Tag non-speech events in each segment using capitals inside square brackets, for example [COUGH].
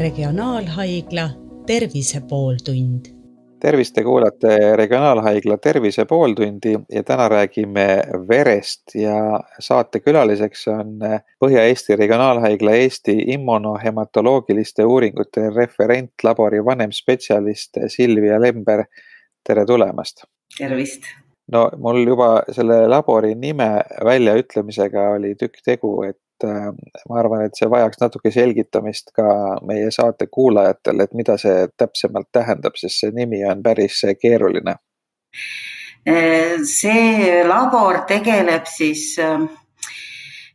Regionaalhaigla Tervise pooltund. tervist, te kuulate Regionaalhaigla Tervise pooltundi ja täna räägime verest ja saatekülaliseks on Põhja-Eesti Regionaalhaigla Eesti immunohematoloogiliste uuringute referentlabori vanemspetsialist Silvia Lember. tere tulemast. tervist no mul juba selle labori nime väljaütlemisega oli tükk tegu, et ma arvan, et see vajaks natuke selgitamist ka meie saate kuulajatele, et mida see täpsemalt tähendab, sest see nimi on päris keeruline. see labor tegeleb siis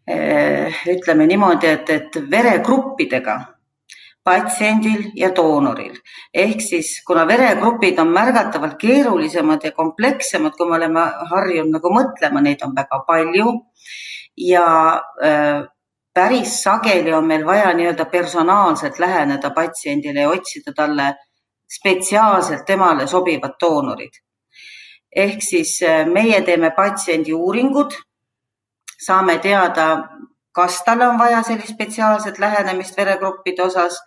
ütleme niimoodi, et, et veregruppidega patsiendil ja doonoril. ehk siis, kuna veregrupid on märgatavalt keerulisemad ja komplekssemad, kui me oleme harjunud nagu mõtlema, neid on väga palju ja äh, päris sageli on meil vaja nii-öelda personaalselt läheneda patsiendile ja otsida talle spetsiaalselt temale sobivad doonorid. ehk siis äh, meie teeme patsiendi uuringud, saame teada, kas talle on vaja sellist spetsiaalset lähenemist veregruppide osas,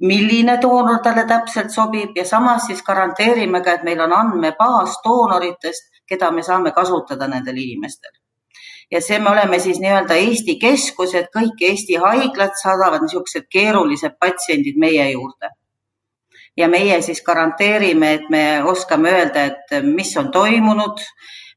milline doonor talle täpselt sobib ja samas siis garanteerime ka, et meil on andmebaas doonoritest, keda me saame kasutada nendel inimestel. Ja see, me oleme siis nii-öelda Eesti keskus, et kõik Eesti haiglad saadavad niisugused keerulised patsiendid meie juurde. ja meie siis garanteerime, et me oskame öelda, et mis on toimunud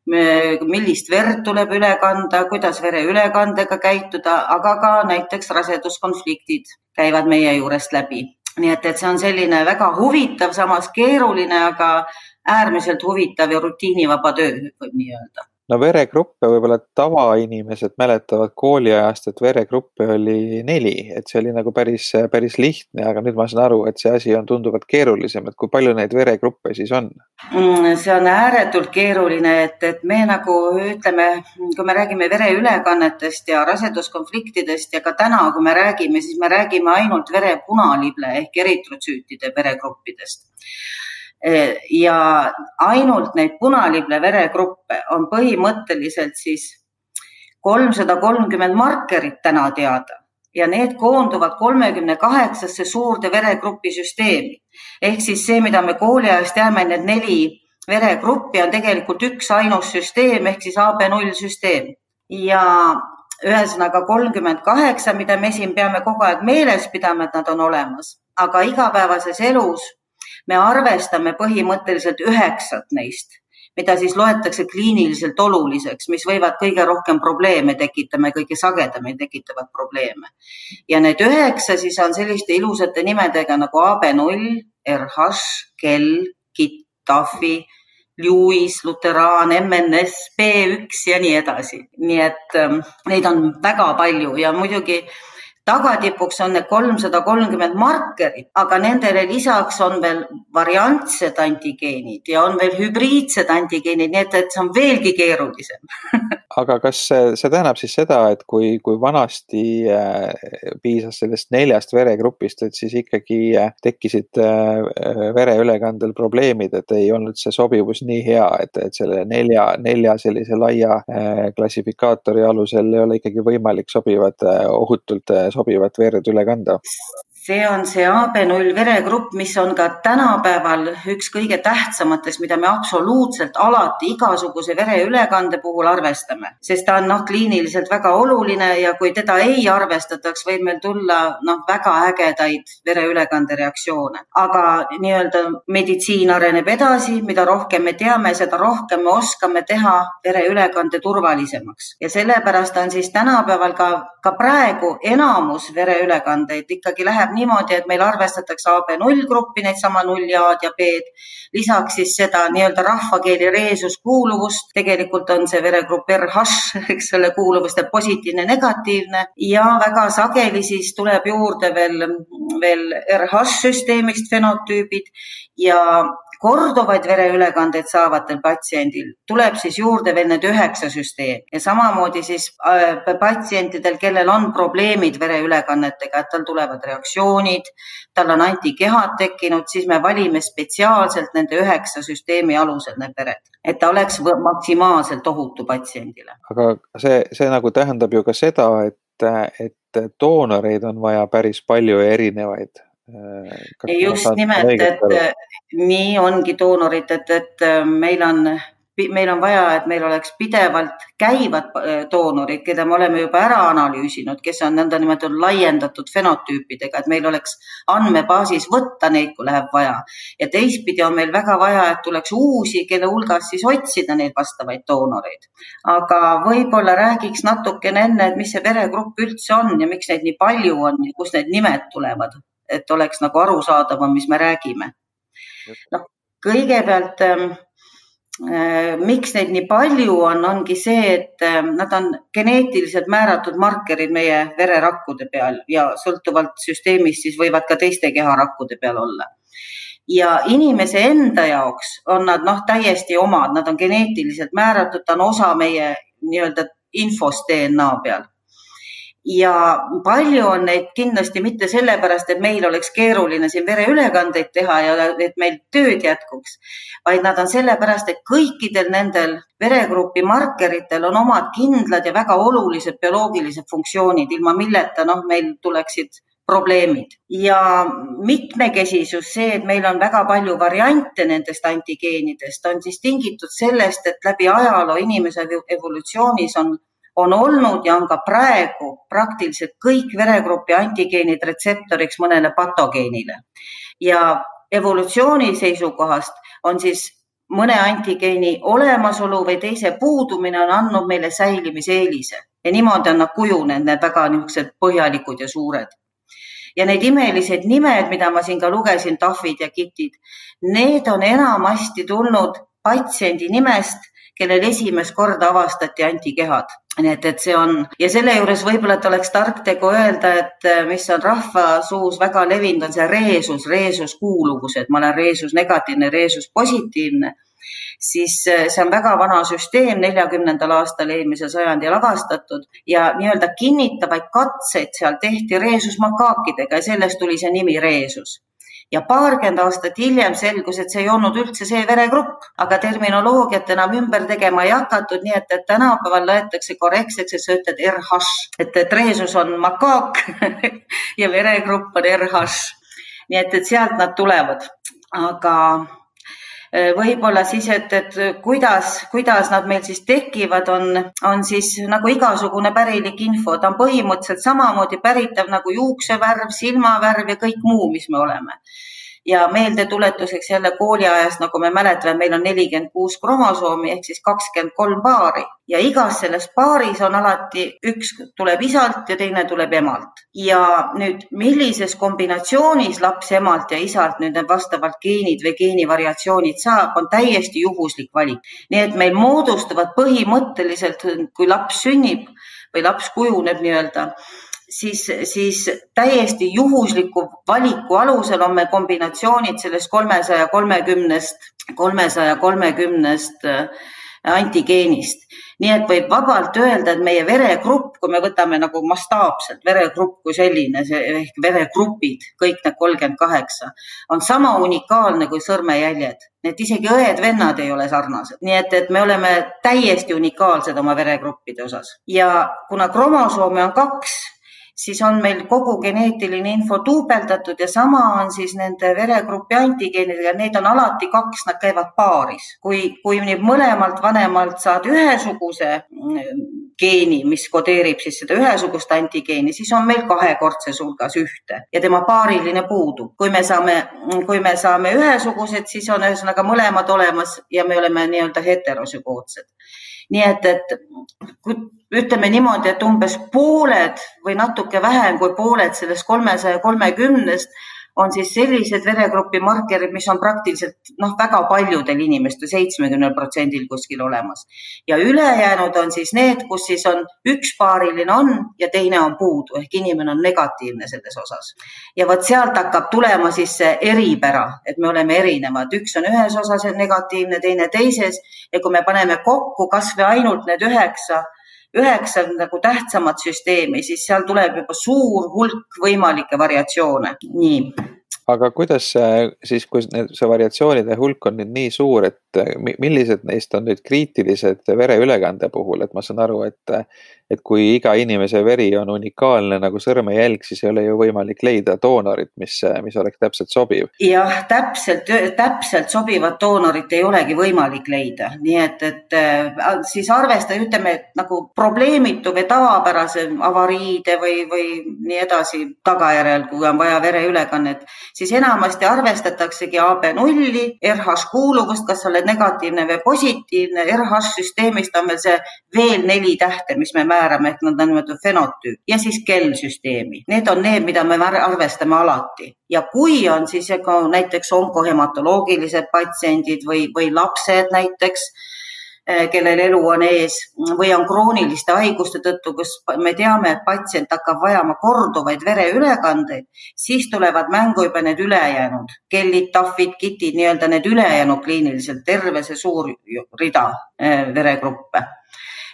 millist verd tuleb üle kanda, kuidas vereülekandega käituda, aga ka näiteks raseduskonfliktid käivad meie juurest läbi. nii et, et see on selline väga huvitav, samas keeruline, aga äärmiselt huvitav ja rutiinivaba töö, võib nii öelda no veregruppe võib-olla tavainimesed mäletavad kooliajast, et veregruppe oli neli, et see oli nagu päris, päris lihtne, aga nüüd ma saan aru, et see asi on tunduvalt keerulisem, et kui palju neid veregruppe siis on? Mm, see on ääretult keeruline, et, et me nagu ütleme, kui me räägime vereülekannetest ja raseduskonfliktidest ja ka täna, kui me räägime, siis me räägime ainult vere punalible ehk eritrotsüütide veregruppidest ja ainult neid punalible veregruppe on põhimõtteliselt siis kolmsada kolmkümmend markerit täna teada. Ja need koonduvad kolmekümne kaheksasse suurde veregrupi süsteemi. ehk siis see, mida me kooliajast teame, need neli veregruppi on tegelikult üks ainus süsteem ehk siis AB0 süsteem. Ja ühesõnaga kolmkümmend kaheksa, mida me siin peame kogu aeg meeles pidama, et nad on olemas, aga igapäevases elus me arvestame põhimõtteliselt üheksat neist, mida siis loetakse kliiniliselt oluliseks, mis võivad kõige rohkem probleeme tekitama ja kõige sagedamini tekitavad probleeme. ja need üheksa siis on selliste ilusate nimedega nagu AB0, RH, kell, KIT, TAFI, Lewis, luteraan, MNS, B1 ja nii edasi. nii et ähm, neid on väga palju ja muidugi äh, tagatipuks on need kolmsada kolmkümmend markerit, aga nendele lisaks on veel variantsed antigeenid ja on veel hübriidsed antigeenid, nii et, et see on veelgi keerulisem [LAUGHS] aga kas see, see tähendab siis seda, et kui, kui vanasti äh, piisas sellest neljast veregrupist, et siis ikkagi äh, tekkisid äh, vereülekandel probleemid, et ei olnud see sobivus nii hea, et, et selle nelja, nelja sellise laia klassifikaatori alusel ei ole ikkagi võimalik sobivat ohutult sobivat verd üle kanda? See on see AB0 veregrupp, mis on ka tänapäeval üks kõige tähtsamatest, mida me absoluutselt alati igasuguse vereülekande puhul arvestame, sest ta on noh, kliiniliselt väga oluline ja kui teda ei arvestataks, võib meil tulla noh, väga ägedaid vereülekande reaktsioone. aga nii-öelda meditsiin areneb edasi, mida rohkem me teame, seda rohkem me oskame teha vereülekande turvalisemaks ja sellepärast on siis tänapäeval ka, ka praegu enamus vereülekandeid ikkagi läheb niimoodi, et meil arvestatakse AB0 gruppi, needsama null A-d ja B-d. lisaks siis seda nii-öelda rahvakeeli reesuskuuluvust, tegelikult on see veregrupp RH, eks ole, kuuluvus teeb positiivne, negatiivne ja väga sageli siis tuleb juurde veel, veel RH süsteemist fenotüübid ja korduvaid vereülekandeid saavatel patsiendil tuleb siis juurde veel need üheksa süsteemi ja samamoodi siis äh, patsientidel, kellel on probleemid vereülekannetega, et tal tulevad reaktsioonid, tal on antikehad tekkinud, siis me valime spetsiaalselt nende üheksa süsteemi alusel need vered, et ta oleks maksimaalselt ohutu patsiendile. aga see, see nagu tähendab ju ka seda, et et doonoreid on vaja päris palju ja erinevaid. Just nimelt, et nii ongi doonorid, et, et meil on meil on vaja, et meil oleks pidevalt käivad äh, doonorid, keda me oleme juba ära analüüsinud, kes on nõndanimetatud laiendatud fenotüüpidega, et meil oleks andmebaasis võtta neid, kui läheb vaja. ja teistpidi on meil väga vaja, et tuleks uusi, kelle hulgas siis otsida neid vastavaid doonoreid. aga võib-olla räägiks natukene enne, et mis see veregrupp üldse on ja miks neid nii palju on ja kust need nimed tulevad, et oleks nagu arusaadavam, mis me räägime. noh, kõigepealt ähm, Äh, miks neid nii palju on, ongi see, et äh, nad on geneetiliselt määratud markerid meie vererakkude peal ja sõltuvalt süsteemist siis võivad ka teiste keharakkude peal olla. ja inimese enda jaoks on nad noh, täiesti omad, nad on geneetiliselt määratud, ta on osa meie nii-öelda infost DNA peal ja palju on neid kindlasti mitte sellepärast, et meil oleks keeruline siin vereülekandeid teha ja et meil tööd jätkuks, vaid nad on sellepärast, et kõikidel nendel veregrupi markeritel on omad kindlad ja väga olulised bioloogilised funktsioonid, ilma milleta noh, meil tuleksid probleemid. Ja mitmekesisus, see, et meil on väga palju variante nendest antigeenidest, on siis tingitud sellest, et läbi ajaloo inimese evolutsioonis on on olnud ja on ka praegu praktiliselt kõik veregrupi antigeenid retseptoriks mõnele patogeenile. ja evolutsiooni seisukohast on siis mõne antigeeni olemasolu või teise puudumine on andnud meile säilimiseelise ja niimoodi on nad kujunenud, need väga niisugused põhjalikud ja suured. ja need imelised nimed, mida ma siin ka lugesin, tahvid ja kitid, need on enamasti tulnud patsiendi nimest, kellel esimest korda avastati antikehad. Nii et, et see on ja selle juures võib-olla, et oleks tark tegu öelda, et äh, mis on rahvasuus väga levinud, on see reesus, reesuskuuluvus, et ma olen reesus negatiivne, reesus positiivne. Siis äh, see on väga vana süsteem, neljakümnendal aastal eelmisel sajandil avastatud ja nii-öelda kinnitavaid katseid seal tehti reesusmakaakidega ja sellest tuli see nimi reesus ja paarkümmend aastat hiljem selgus, et see ei olnud üldse see veregrupp, aga terminoloogiat enam ümber tegema ei hakatud, nii et, et tänapäeval loetakse korrektseks, et sa ütled RH, et, et reesus on makaak [LAUGHS] ja veregrupp on RH. nii et, et sealt nad tulevad, aga võib-olla siis, et, et kuidas, kuidas nad meil siis tekivad, on, on siis nagu igasugune pärilik info, ta on põhimõtteliselt samamoodi päritav nagu juuksevärv, silmavärv ja kõik muu, mis me oleme ja meeldetuletuseks jälle kooliajast, nagu me mäletame, meil on nelikümmend kuus kromosoomi ehk siis kakskümmend kolm paari ja igas selles paaris on alati üks tuleb isalt ja teine tuleb emalt. ja nüüd, millises kombinatsioonis laps emalt ja isalt nüüd need vastavalt geenid või geenivariatsioonid saab, on täiesti juhuslik valik. nii et meil moodustuvad põhimõtteliselt, kui laps sünnib või laps kujuneb nii-öelda siis, siis täiesti juhusliku valiku alusel on meil kombinatsioonid sellest kolmesaja kolmekümnest, kolmesaja kolmekümnest äh, antigeenist. nii et võib vabalt öelda, et meie veregrupp, kui me võtame nagu mastaapselt veregrupp kui selline, ehk veregrupid, kõik need kolmkümmend kaheksa, on sama unikaalne kui sõrmejäljed. et isegi õed-vennad ei ole sarnased, nii et, et me oleme täiesti unikaalsed oma veregruppide osas ja kuna kromosoome on kaks siis on meil kogu geneetiline info duubeldatud ja sama on siis nende veregrupi antigeenidega, neid on alati kaks, nad käivad paaris. kui, kui nüüd mõlemalt vanemalt saad ühesuguse geeni, mis kodeerib siis seda ühesugust antigeeni, siis on meil kahekordses hulgas ühte ja tema paariline puudub. kui me saame, kui me saame ühesugused, siis on ühesõnaga mõlemad olemas ja me oleme nii-öelda heterosügootsed nii et, et kui ütleme niimoodi, et umbes pooled või natuke vähem kui pooled sellest kolmesaja kolmekümnest on siis sellised veregrupi markerid, mis on praktiliselt noh, väga paljudel inimestel, seitsmekümnel protsendil kuskil olemas. ja ülejäänud on siis need, kus siis on üks paariline on ja teine on puudu ehk inimene on negatiivne selles osas. ja vot sealt hakkab tulema siis see eripära, et me oleme erinevad, üks on ühes osas negatiivne, teine teises ja kui me paneme kokku kasvõi ainult need üheksa üheksa nagu tähtsamat süsteemi, siis seal tuleb juba suur hulk võimalikke variatsioone. nii. aga kuidas siis, kui see variatsioonide hulk on nüüd nii suur, et millised neist on nüüd kriitilised vereülekande puhul, et ma saan aru, et et kui iga inimese veri on unikaalne nagu sõrmejälg, siis ei ole ju võimalik leida doonorit, mis, mis oleks täpselt sobiv. jah, täpselt, täpselt sobivat doonorit ei olegi võimalik leida, nii et, et äh, siis arvesta, ütleme nagu probleemitu või tavapärase avariide või, või nii edasi tagajärjel, kui on vaja vereülekannet, siis enamasti arvestataksegi AB nulli, RH kuuluvust, kas sa oled negatiivne või positiivne, RH süsteemist on veel see veel neli tähte, mis me määrame ehk nõndanimetatud fenotüüp ja siis kellsüsteemi. Need on need, mida me arvestame alati ja kui on siis ka näiteks onkohematoloogilised patsiendid või, või lapsed näiteks, kellel elu on ees või on krooniliste haiguste tõttu, kus me teame, et patsient hakkab vajama korduvaid vereülekandeid, siis tulevad mängu juba need ülejäänud kellid, tahvid, kitid, nii-öelda need ülejäänud kliiniliselt, terve see suur rida eh, veregruppe.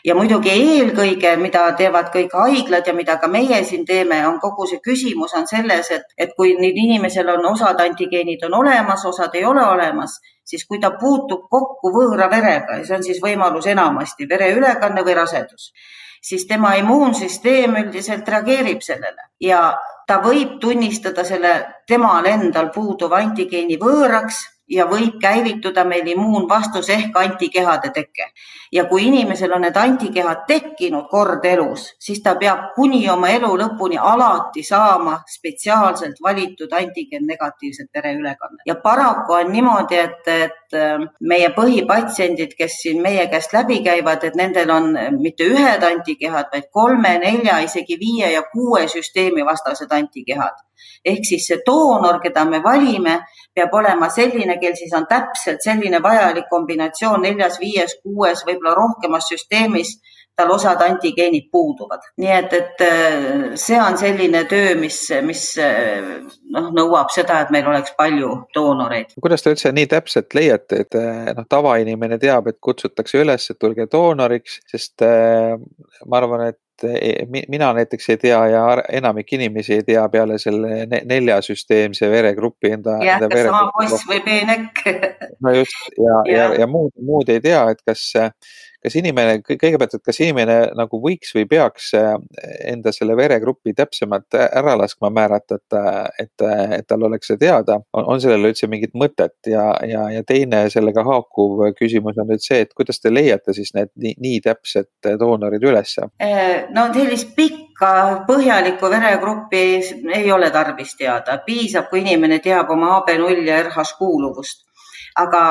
Ja muidugi eelkõige, mida teevad kõik haiglad ja mida ka meie siin teeme, on kogu see küsimus on selles, et, et kui nüüd inimesel on osad antigeenid on olemas, osad ei ole olemas, siis kui ta puutub kokku võõra verega ja see on siis võimalus enamasti vereülekanne või rasedus, siis tema immuunsüsteem üldiselt reageerib sellele. Ja ta võib tunnistada selle temal endal puuduva antigeeni võõraks ja võib käivituda meil immuunvastus ehk antikehade teke. ja kui inimesel on need antikehad tekkinud kord elus, siis ta peab kuni oma elu lõpuni alati saama spetsiaalselt valitud antigen negatiivset vereülekannet. ja paraku on niimoodi, et, et äh, meie põhipatsiendid, kes siin meie käest läbi käivad, et nendel on mitte ühed antikehad, vaid kolme, nelja, isegi viie ja kuue süsteemi vastased antikehad ehk siis see doonor, keda me valime, peab olema selline, kel siis on täpselt selline vajalik kombinatsioon neljas, viies, kuues, võib-olla rohkemas süsteemis tal osad antigeenid puuduvad. nii et, et äh, see on selline töö, mis, mis äh, noh, nõuab seda, et meil oleks palju doonoreid. kuidas te üldse nii täpselt leiate, et äh, noh, tavainimene teab, et kutsutakse üles, et tulge doonoriks, sest ma arvan, et et e, mina näiteks ei tea ja enamik inimesi ei tea peale selle neljasüsteemse veregrupi enda. jah, kas sama poiss või peenek no just ja, ja, ja, ja muud, muud ei tea, et kas kas inimene, kõigepealt, et kas inimene nagu võiks või peaks äh, enda selle veregrupi täpsemalt ära laskma määrata, et, et, et tal oleks see teada, on sellel üldse mingit mõtet? Ja, ja, ja teine sellega haakuv küsimus on nüüd see, et kuidas te leiate siis need nii, nii täpsed doonorid ülesse? Äh, no sellist pikka põhjalikku veregruppi ei ole tarvis teada, piisab, kui inimene teab oma AB0 ja RH kuuluvust. Aga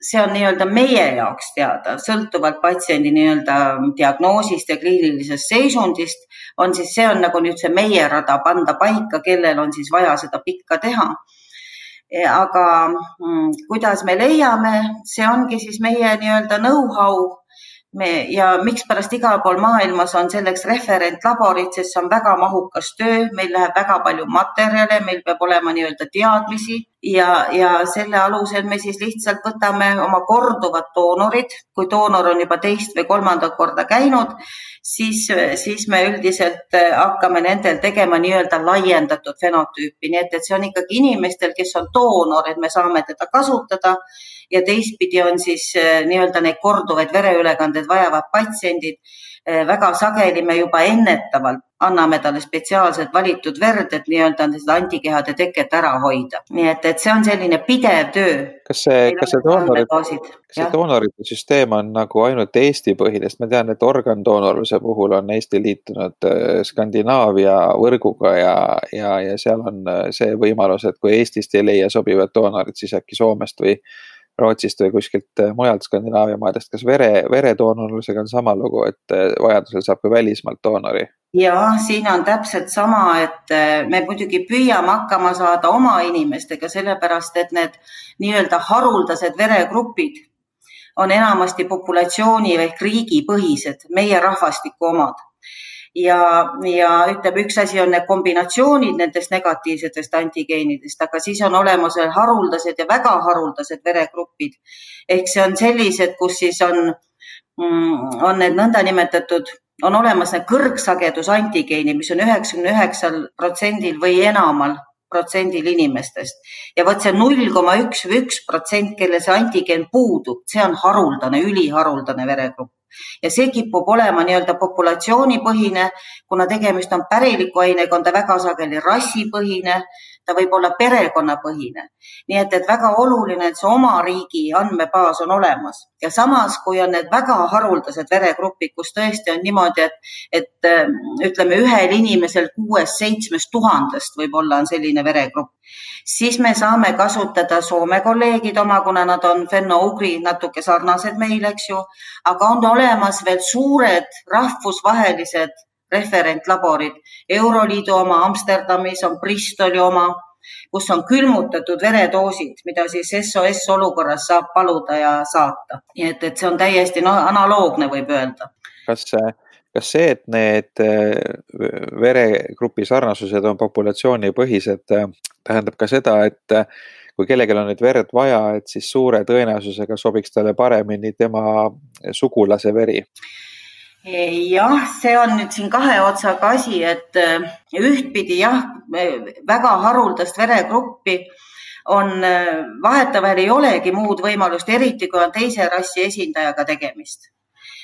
see on nii-öelda meie jaoks teada, sõltuvalt patsiendi nii-öelda diagnoosist ja kliinilisest seisundist, on siis, see on nagu nüüd see meie rada panda paika, kellel on siis vaja seda pikka teha. aga mm, kuidas me leiame, see ongi siis meie nii-öelda know-how me ja mikspärast igal pool maailmas on selleks referentlaborid, sest see on väga mahukas töö, meil läheb väga palju materjale, meil peab olema nii-öelda teadmisi ja, ja selle alusel me siis lihtsalt võtame oma korduvad doonorid, kui doonor on juba teist või kolmandat korda käinud, siis, siis me üldiselt hakkame nendel tegema nii-öelda laiendatud fenotüüpi, nii et, et see on ikkagi inimestel, kes on doonor, et me saame teda kasutada ja teistpidi on siis eh, nii-öelda neid korduvaid vereülekandeid vajavad patsiendid. Eh, väga sageli me juba ennetavalt anname talle spetsiaalselt valitud verd, et nii-öelda seda antikehade teket ära hoida. nii et, et see on selline pidev töö. kas see, kas see doonorite, kas see doonorite süsteem on nagu ainult Eesti põhine, sest ma tean, et organdoonorluse puhul on Eesti liitunud eh, Skandinaavia võrguga ja, ja, ja seal on see võimalus, et kui Eestist ei leia sobivat doonorit, siis äkki Soomest või Rootsist või kuskilt äh, mujalt Skandinaavia maadest, kas vere, veredoonorlusega on sama lugu, et äh, vajadusel saab ka välismaalt doonori? ja siin on täpselt sama, et äh, me muidugi püüame hakkama saada oma inimestega, sellepärast et need nii-öelda haruldased veregrupid on enamasti populatsiooni ehk riigipõhised, meie rahvastiku omad ja, ja ütleme, üks asi on need kombinatsioonid nendest negatiivsetest antigeenidest, aga siis on olemas veel haruldased ja väga haruldased veregrupid. ehk see on sellised, kus siis on, mm, on need nõndanimetatud, on olemas need kõrgsagedus antigeenid, mis on üheksakümne üheksal protsendil või enamal protsendil inimestest. Ja vot see null koma üks või üks protsent, kellel see antigeen puudub, see on haruldane, üliharuldane veregrupp. Ja see kipub olema nii-öelda populatsioonipõhine, kuna tegemist on päriliku ainega, on ta väga sageli rassipõhine, ta võib olla perekonnapõhine. nii et, et väga oluline, et see oma riigi andmebaas on olemas ja samas, kui on need väga haruldased veregrupid, kus tõesti on niimoodi, et, et ütleme, ühel inimesel kuuest-seitsmest tuhandest võib-olla on selline veregrupp, siis me saame kasutada Soome kolleegid oma, kuna nad on fenno-ugri natuke sarnased meile, eks ju, aga on olemas veel suured rahvusvahelised referentlaborid. Euroliidu oma Amsterdamis on Bristoli oma, kus on külmutatud veredoosid, mida siis SOS olukorras saab paluda ja saata. nii et, et see on täiesti no, analoogne, võib öelda. kas see kas see, et need äh, veregrupi sarnasused on populatsioonipõhised, äh, tähendab ka seda, et äh, kui kellelgi on nüüd verd vaja, et siis suure tõenäosusega sobiks talle paremini tema sugulase veri? Jah, see on nüüd siin kahe otsaga asi, et ühtpidi jah, väga haruldast veregruppi on, vahetevahel ei olegi muud võimalust, eriti kui on teise rassi esindajaga tegemist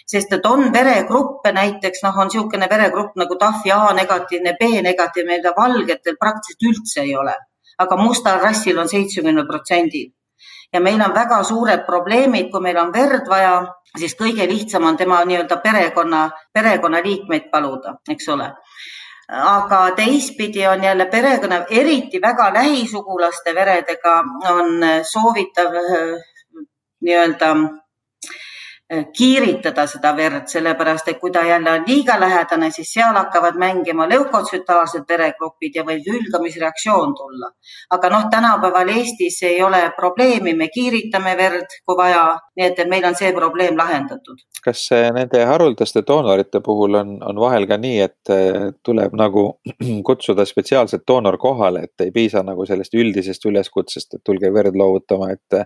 sest et on veregruppe, näiteks noh, on niisugune veregrupp nagu TAF-i A negatiivne, B negatiivne, mida valgetel praktiliselt üldse ei ole, aga mustal rassil on seitsmekümnel protsendil. Ja meil on väga suured probleemid, kui meil on verd vaja, siis kõige lihtsam on tema nii-öelda perekonna, perekonnaliikmeid paluda, eks ole. Aga teistpidi on jälle perekonna, eriti väga lähisugulaste veredega on soovitav nii-öelda Äh, kiiritada seda verd, sellepärast et kui ta jälle on liiga lähedane, siis seal hakkavad mängima leukotsütaarsed veregrupid ja võib hülgamisreaktsioon tulla. aga noh, tänapäeval Eestis ei ole probleemi, me kiiritame verd, kui vaja, nii et, meil on see probleem lahendatud. kas nende haruldaste doonorite puhul on, on vahel ka nii, et tuleb nagu [CLEARS THROAT] kutsuda spetsiaalset doonor kohale, et ei piisa nagu sellest üldisest üleskutsest, et tulge verd loovutama, et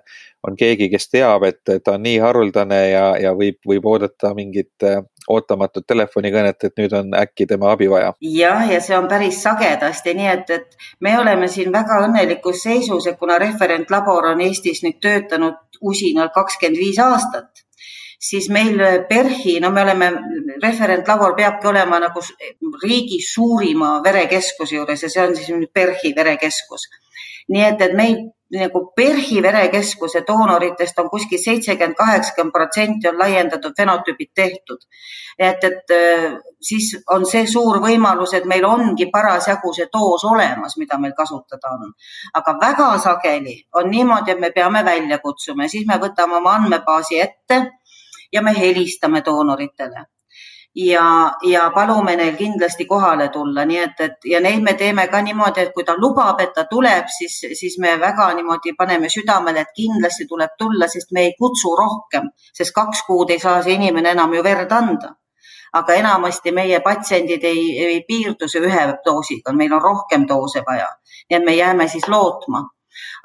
on keegi, kes teab, et ta on nii haruldane ja ja võib, võib oodata mingit äh, ootamatut telefonikõnet, et nüüd on äkki tema abi vaja. jah, ja see on päris sagedasti, nii et, et me oleme siin väga õnnelikus seisus, et kuna referentlabor on Eestis nüüd töötanud usinalt kakskümmend viis aastat, siis meil PERHi, no me oleme, referentlabor peabki olema nagu riigi suurima verekeskuse juures ja see on siis PERHi verekeskus. nii et, et meil nagu PERHi verekeskuse doonoritest on kuskil seitsekümmend, kaheksakümmend protsenti on laiendatud fenotüübid tehtud. et, et äh, siis on see suur võimalus, et meil ongi parasjagu see doos olemas, mida meil kasutada on. aga väga sageli on niimoodi, et me peame välja kutsuma ja siis me võtame oma andmebaasi ette ja me helistame doonoritele ja, ja palume neil kindlasti kohale tulla, nii et, et ja neid me teeme ka niimoodi, et kui ta lubab, et ta tuleb, siis, siis me väga niimoodi paneme südamele, et kindlasti tuleb tulla, sest me ei kutsu rohkem, sest kaks kuud ei saa see inimene enam ju verd anda. aga enamasti meie patsiendid ei, ei piirdu see ühe doosiga, meil on rohkem doose vaja, nii et me jääme siis lootma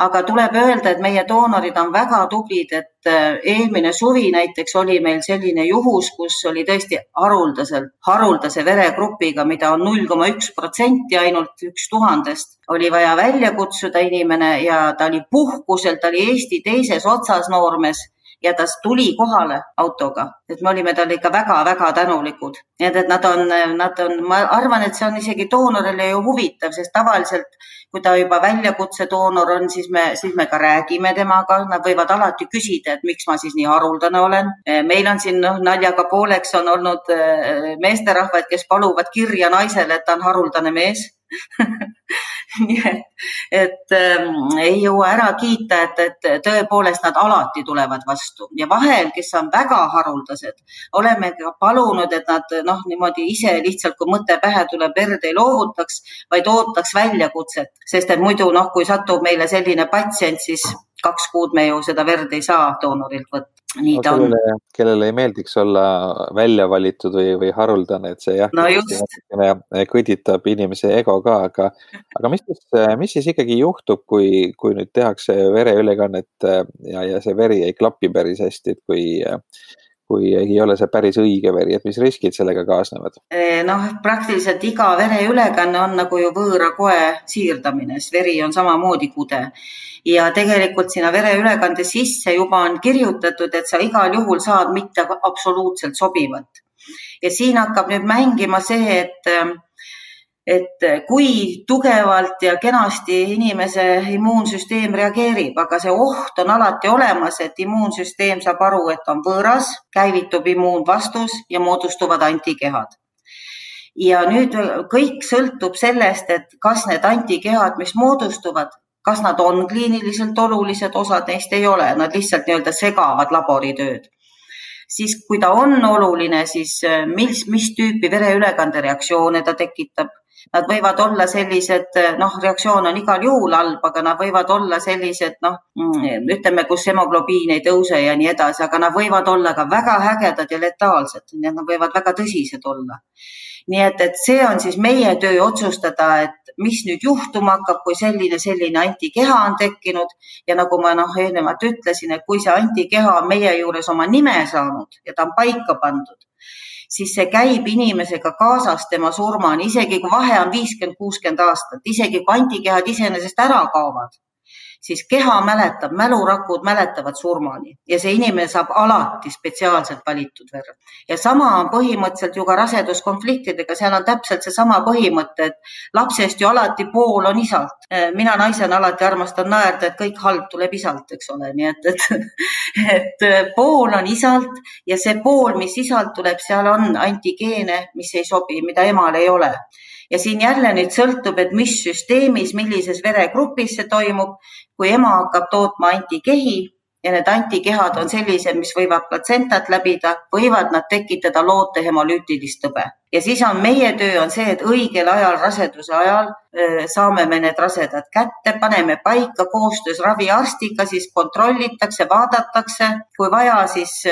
aga tuleb öelda, et meie doonorid on väga tublid, et äh, eelmine suvi näiteks oli meil selline juhus, kus oli tõesti haruldaselt, haruldase veregrupiga, mida on null koma üks protsenti ainult üks tuhandest, oli vaja välja kutsuda inimene ja ta oli puhkusel, ta oli Eesti teises otsas noormees ja ta tuli kohale autoga, et me olime talle ikka väga-väga tänulikud. nii et, et nad on, nad on, ma arvan, et see on isegi doonorile ju huvitav, sest tavaliselt kui ta juba väljakutse doonor on, siis me, siis me ka räägime temaga, nad võivad alati küsida, et miks ma siis nii haruldane olen. meil on siin noh, naljaga pooleks on olnud eh, meesterahvaid, kes paluvad kirja naisele, et ta on haruldane mees [LAUGHS] [LAUGHS] nii et, et ähm, ei jõua ära kiita, et, et tõepoolest nad alati tulevad vastu. Ja vahel, kes on väga haruldased, oleme ka palunud, et nad noh, niimoodi ise lihtsalt, kui mõte pähe tuleb, verd ei loovutaks, vaid ootaks väljakutset, sest et muidu noh, kui satub meile selline patsient, siis kaks kuud me ju seda verd ei saa doonorilt võtta nii ta on. kellele ei meeldiks olla välja valitud või, või haruldane, et see jah no, natukene kõditab inimese ego ka, aga, aga mis siis, mis siis ikkagi juhtub, kui, kui nüüd tehakse vereülekannet ja, ja see veri ei klapi päris hästi, et kui kui ei ole see päris õige veri, et mis riskid sellega kaasnevad? noh, praktiliselt iga vereülekanne on nagu ju võõra koe siirdamine, sest veri on samamoodi kude ja tegelikult sinna vereülekande sisse juba on kirjutatud, et sa igal juhul saad mitte absoluutselt sobivat. ja siin hakkab nüüd mängima see, et et kui tugevalt ja kenasti inimese immuunsüsteem reageerib, aga see oht on alati olemas, et immuunsüsteem saab aru, et on võõras, käivitub immuunvastus ja moodustuvad antikehad. ja nüüd kõik sõltub sellest, et kas need antikehad, mis moodustuvad, kas nad on kliiniliselt olulised, osad neist ei ole, nad lihtsalt nii-öelda segavad laboritööd siis kui ta on oluline, siis mis, mis tüüpi vereülekandereaktsioone ta tekitab, Nad võivad olla sellised, noh, reaktsioon on igal juhul halb, aga nad võivad olla sellised, noh, mm, ütleme, kus hemoglobiin ei tõuse ja nii edasi, aga nad võivad olla ka väga ägedad ja letaalsed, nii et nad võivad väga tõsised olla. Nii et, et see on siis meie töö otsustada, et mis nüüd juhtuma hakkab, kui selline, selline antikeha on tekkinud. Ja nagu ma noh, eelnevalt ütlesin, et kui see antikeha on meie juures oma nime saanud ja ta on paika pandud, siis see käib inimesega kaasas tema surmani, isegi kui vahe on viiskümmend, kuuskümmend aastat, isegi kui antikehad iseenesest ära kaovad siis keha mäletab, mälurakud mäletavad surmani ja see inimene saab alati spetsiaalselt valitud verd. ja sama on põhimõtteliselt ju ka raseduskonfliktidega, seal on täpselt seesama põhimõte, et lapsest ju alati pool on isalt. mina naisena alati armastan naerda, et kõik halb tuleb isalt, eks ole, nii et, et, [LAUGHS] et pool on isalt ja see pool, mis isalt tuleb, seal on antigeene, mis ei sobi, mida emal ei ole ja siin jälle nüüd sõltub, et mis süsteemis, millises veregrupis see toimub. kui ema hakkab tootma antikehi ja need antikehad on sellised, mis võivad platsentat läbida, võivad nad tekitada loote hemolüütilist tõbe ja siis on meie töö on see, et õigel ajal, raseduse ajal saame me need rasedad kätte, paneme paika koostöös raviarstiga, siis kontrollitakse, vaadatakse, kui vaja, siis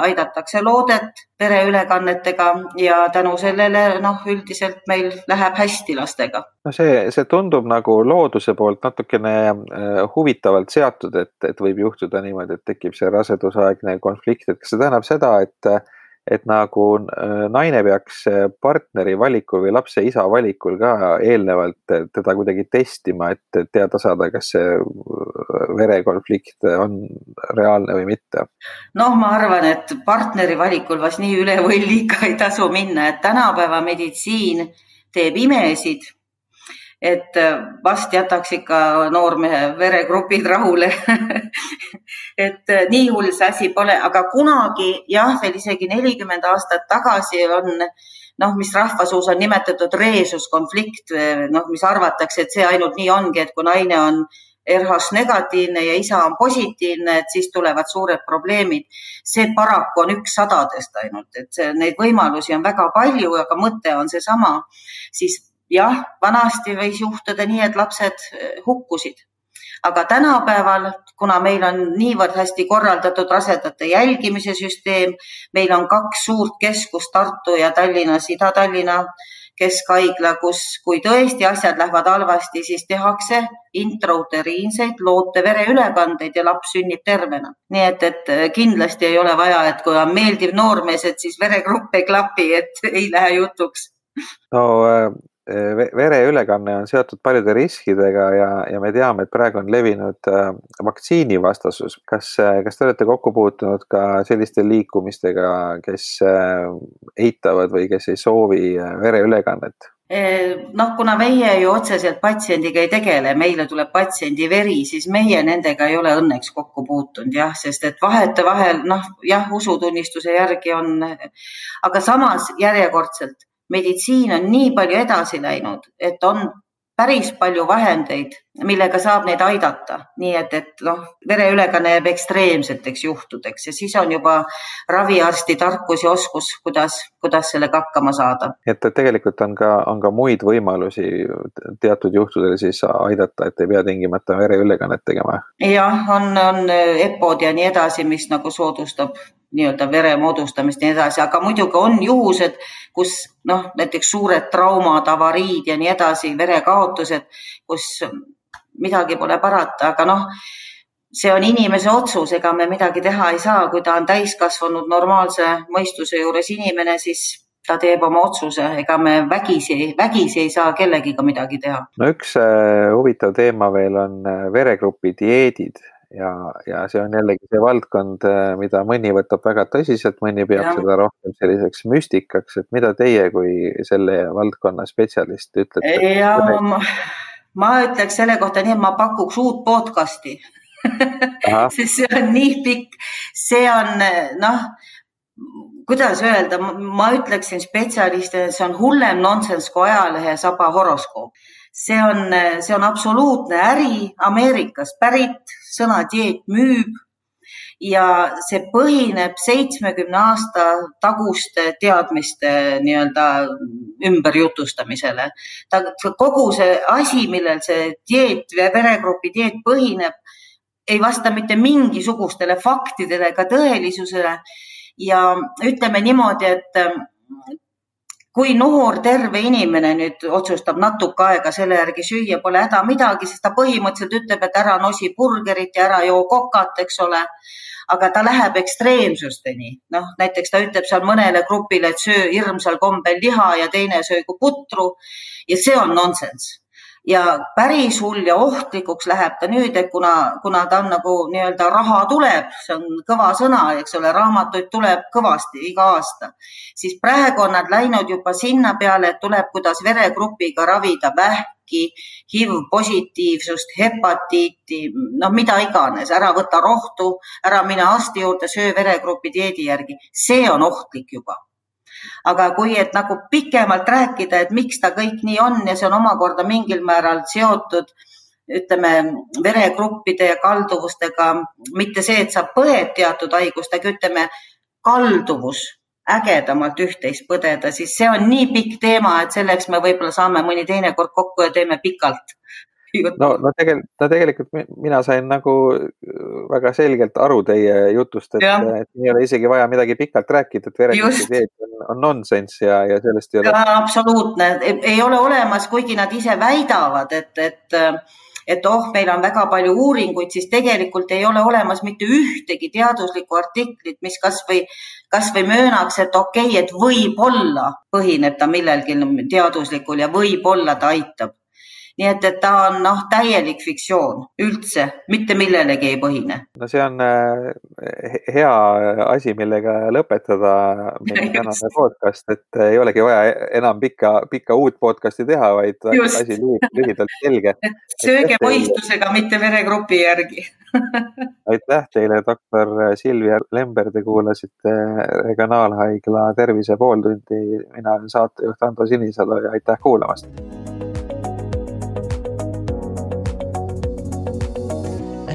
aidatakse loodet vereülekannetega ja tänu sellele noh, üldiselt meil läheb hästi lastega. no see, see tundub nagu looduse poolt natukene huvitavalt seatud, et, et võib juhtuda niimoodi, et tekib see rasedusaegne konflikt, et kas see tähendab seda, et et nagu äh, naine peaks äh, partneri valikul või lapse isa valikul ka eelnevalt teda kuidagi testima, et teada saada, kas see äh, verekonflikt on reaalne või mitte? noh, ma arvan, et partneri valikul vast nii üle võlli ikka ei tasu minna, et tänapäeva meditsiin teeb imesid et äh, vast jätaks ikka noormehe veregrupid rahule [LAUGHS] et äh, nii hull see asi pole, aga kunagi jah, veel isegi nelikümmend aastat tagasi on noh, mis rahvasuus on nimetatud reesuskonflikt, noh, mis arvatakse, et see ainult nii ongi, et kui naine on RH negatiivne ja isa on positiivne, et siis tulevad suured probleemid. see paraku on üks sadadest ainult, et see, neid võimalusi on väga palju, aga mõte on seesama, siis jah, vanasti võis juhtuda nii, et lapsed eh, hukkusid, aga tänapäeval, kuna meil on niivõrd hästi korraldatud rasedate jälgimise süsteem, meil on kaks suurt keskust Tartu ja Tallinnas, Ida-Tallinna keskhaigla, kus, kui tõesti asjad lähevad halvasti, siis tehakse intrauteriinseid loote vereülekandeid ja laps sünnib tervena. nii et, et kindlasti ei ole vaja, et kui on meeldiv noormees, et siis veregrupp ei klapi, et [LAUGHS] ei lähe jutuks. no äh, vereülekanne on seotud paljude riskidega ja, ja me teame, et praegu on levinud äh, vaktsiinivastasus. kas, äh, kas te olete kokku puutunud ka selliste liikumistega, kes äh, eitavad või kes ei soovi vereülekannet? noh, kuna meie ju otseselt patsiendiga ei tegele, meile tuleb patsiendi veri, siis meie nendega ei ole õnneks kokku puutunud jah, sest et vahetevahel noh, jah, usutunnistuse järgi on, aga samas järjekordselt meditsiin on nii palju edasi läinud, et on päris palju vahendeid, millega saab neid aidata, nii et, et noh, vereülekanne jääb ekstreemseteks juhtudeks ja siis on juba raviarsti tarkus ja oskus, kuidas, kuidas sellega hakkama saada. et tegelikult on ka, on ka muid võimalusi teatud juhtudel siis aidata, et ei pea tingimata vereülekannet tegema? jah, on, on EPO-d ja nii edasi, mis nagu soodustab nii-öelda vere moodustamist ja nii edasi, aga muidugi on juhused, kus noh, näiteks suured traumad, avariid ja nii edasi, verekaotused, kus midagi pole parata, aga noh, see on inimese otsus, ega me midagi teha ei saa, kui ta on täiskasvanud normaalse mõistuse juures inimene, siis ta teeb oma otsuse, ega me vägisi, vägisi ei saa kellegiga midagi teha. no üks äh, huvitav teema veel on äh, veregrupi dieedid ja, ja see on jällegi see valdkond, äh, mida mõni võtab väga tõsiselt, mõni peab ja. seda rohkem selliseks müstikaks, et mida teie kui selle valdkonna spetsialist ütlete? ja ma, ma ütleks selle kohta nii, et ma pakuks uut podcast'i [LAUGHS] sest see on nii pikk, see on noh, kuidas öelda, ma ütleksin spetsialistidele, see on hullem nonsenss kui ajalehe saba horoskoop. See on, see on absoluutne äri, Ameerikast pärit, sõna dieet müüb ja see põhineb seitsmekümne aasta taguste teadmiste nii-öelda ümberjutustamisele. ta, kogu see asi, millel see dieet, veregrupi dieet põhineb, ei vasta mitte mingisugustele faktidele ega tõelisusele. ja ütleme niimoodi, et kui noor terve inimene nüüd otsustab natuke aega selle järgi süüa, pole häda midagi, sest ta põhimõtteliselt ütleb, et ära nosi burgerit ja ära joo kokat, eks ole. aga ta läheb ekstreemsusteni, noh näiteks ta ütleb seal mõnele grupile, et söö hirmsal kombel liha ja teine söögu putru. Ja see on nonsenss ja päris hull ja ohtlikuks läheb ta nüüd, et kuna, kuna ta on nagu nii-öelda raha tuleb, see on kõva sõna, eks ole, raamatuid tuleb kõvasti iga aasta, siis praegu on nad läinud juba sinna peale, et tuleb, kuidas veregrupiga ravida vähki, HIV positiivsust, hepatiiti, noh, mida iganes, ära võta rohtu, ära mine arsti juurde, söö veregrupi dieedi järgi, see on ohtlik juba aga kui, et nagu pikemalt rääkida, et miks ta kõik nii on ja see on omakorda mingil määral seotud ütleme veregruppide ja kalduvustega, mitte see, et sa põed teatud haigust, aga ütleme kalduvus ägedamalt üht-teist põdeda, siis see on nii pikk teema, et selleks me võib-olla saame mõni teine kord kokku ja teeme pikalt no, no tegelikult, no tegelikult mina sain nagu äh, väga selgelt aru teie jutust, et, et ei ole isegi vaja midagi pikalt rääkida, et verekindluseid on, on nonsenss ja, ja sellest ei ole. absoluutne, ei ole olemas, kuigi nad ise väidavad, et, et et oh, meil on väga palju uuringuid, siis tegelikult ei ole olemas mitte ühtegi teaduslikku artiklit, mis kasvõi, kasvõi möönaks, et okei okay,, et võib-olla põhineb ta millelgi teaduslikul ja võib-olla ta aitab nii et, et ta on noh, täielik fiktsioon üldse, mitte millelegi ei põhine. no see on äh, hea asi, millega lõpetada meie [LAUGHS] tänane podcast, et ei olegi vaja enam pikka, pikka uut podcast'i teha, vaid Just. asi lühidalt selge. [LAUGHS] sööge mõistusega, mitte veregrupi järgi [LAUGHS] aitäh teile, doktor Silvia Lember, te kuulasite Regionaalhaigla Tervise pooltundi. mina olen saatejuht Ando Sinisalu ja aitäh kuulamast